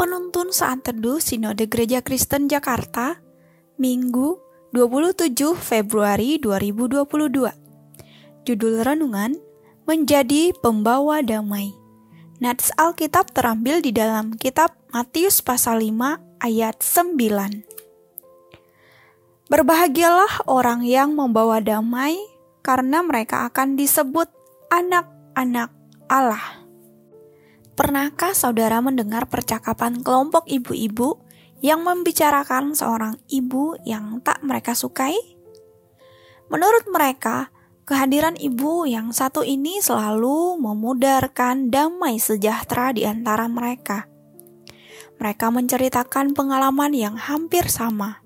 Penuntun Saat Teduh Sinode Gereja Kristen Jakarta, Minggu 27 Februari 2022. Judul Renungan, Menjadi Pembawa Damai. Nats Alkitab terambil di dalam kitab Matius pasal 5 ayat 9. Berbahagialah orang yang membawa damai, karena mereka akan disebut anak-anak Allah. Pernahkah saudara mendengar percakapan kelompok ibu-ibu yang membicarakan seorang ibu yang tak mereka sukai? Menurut mereka, kehadiran ibu yang satu ini selalu memudarkan damai sejahtera di antara mereka. Mereka menceritakan pengalaman yang hampir sama,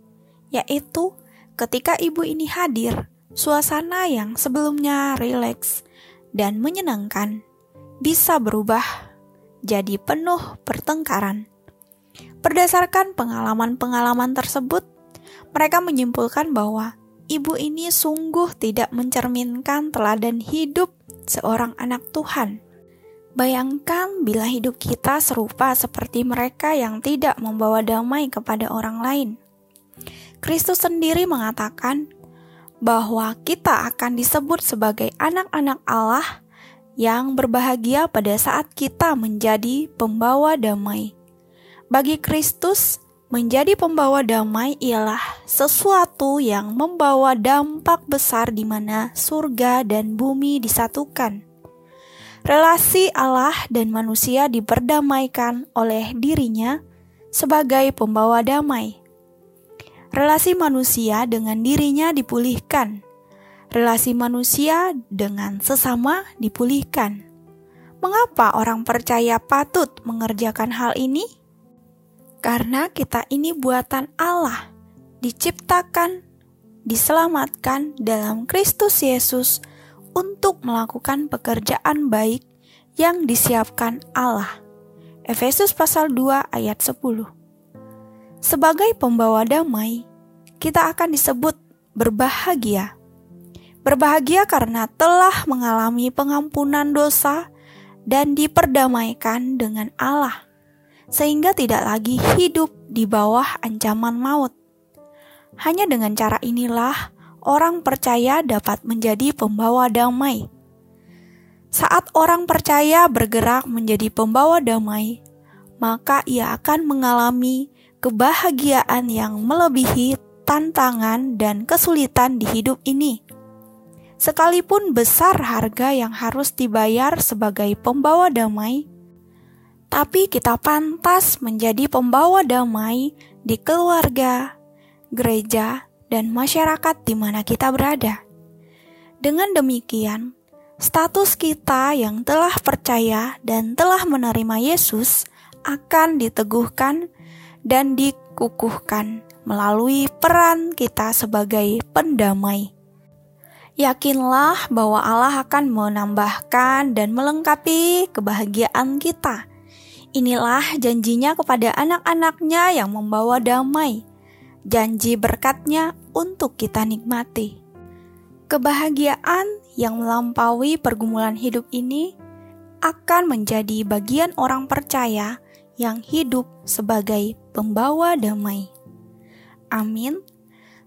yaitu ketika ibu ini hadir, suasana yang sebelumnya rileks dan menyenangkan bisa berubah jadi penuh pertengkaran. Berdasarkan pengalaman-pengalaman tersebut, mereka menyimpulkan bahwa ibu ini sungguh tidak mencerminkan teladan hidup seorang anak Tuhan. Bayangkan bila hidup kita serupa seperti mereka yang tidak membawa damai kepada orang lain. Kristus sendiri mengatakan bahwa kita akan disebut sebagai anak-anak Allah yang berbahagia pada saat kita menjadi pembawa damai. Bagi Kristus, menjadi pembawa damai ialah sesuatu yang membawa dampak besar di mana surga dan bumi disatukan. Relasi Allah dan manusia diperdamaikan oleh dirinya sebagai pembawa damai. Relasi manusia dengan dirinya dipulihkan relasi manusia dengan sesama dipulihkan. Mengapa orang percaya patut mengerjakan hal ini? Karena kita ini buatan Allah, diciptakan, diselamatkan dalam Kristus Yesus untuk melakukan pekerjaan baik yang disiapkan Allah. Efesus pasal 2 ayat 10. Sebagai pembawa damai, kita akan disebut berbahagia Berbahagia karena telah mengalami pengampunan dosa dan diperdamaikan dengan Allah, sehingga tidak lagi hidup di bawah ancaman maut. Hanya dengan cara inilah orang percaya dapat menjadi pembawa damai. Saat orang percaya bergerak menjadi pembawa damai, maka ia akan mengalami kebahagiaan yang melebihi tantangan dan kesulitan di hidup ini. Sekalipun besar harga yang harus dibayar sebagai pembawa damai, tapi kita pantas menjadi pembawa damai di keluarga, gereja, dan masyarakat di mana kita berada. Dengan demikian, status kita yang telah percaya dan telah menerima Yesus akan diteguhkan dan dikukuhkan melalui peran kita sebagai pendamai. Yakinlah bahwa Allah akan menambahkan dan melengkapi kebahagiaan kita. Inilah janjinya kepada anak-anaknya yang membawa damai. Janji berkatnya untuk kita nikmati. Kebahagiaan yang melampaui pergumulan hidup ini akan menjadi bagian orang percaya yang hidup sebagai pembawa damai. Amin.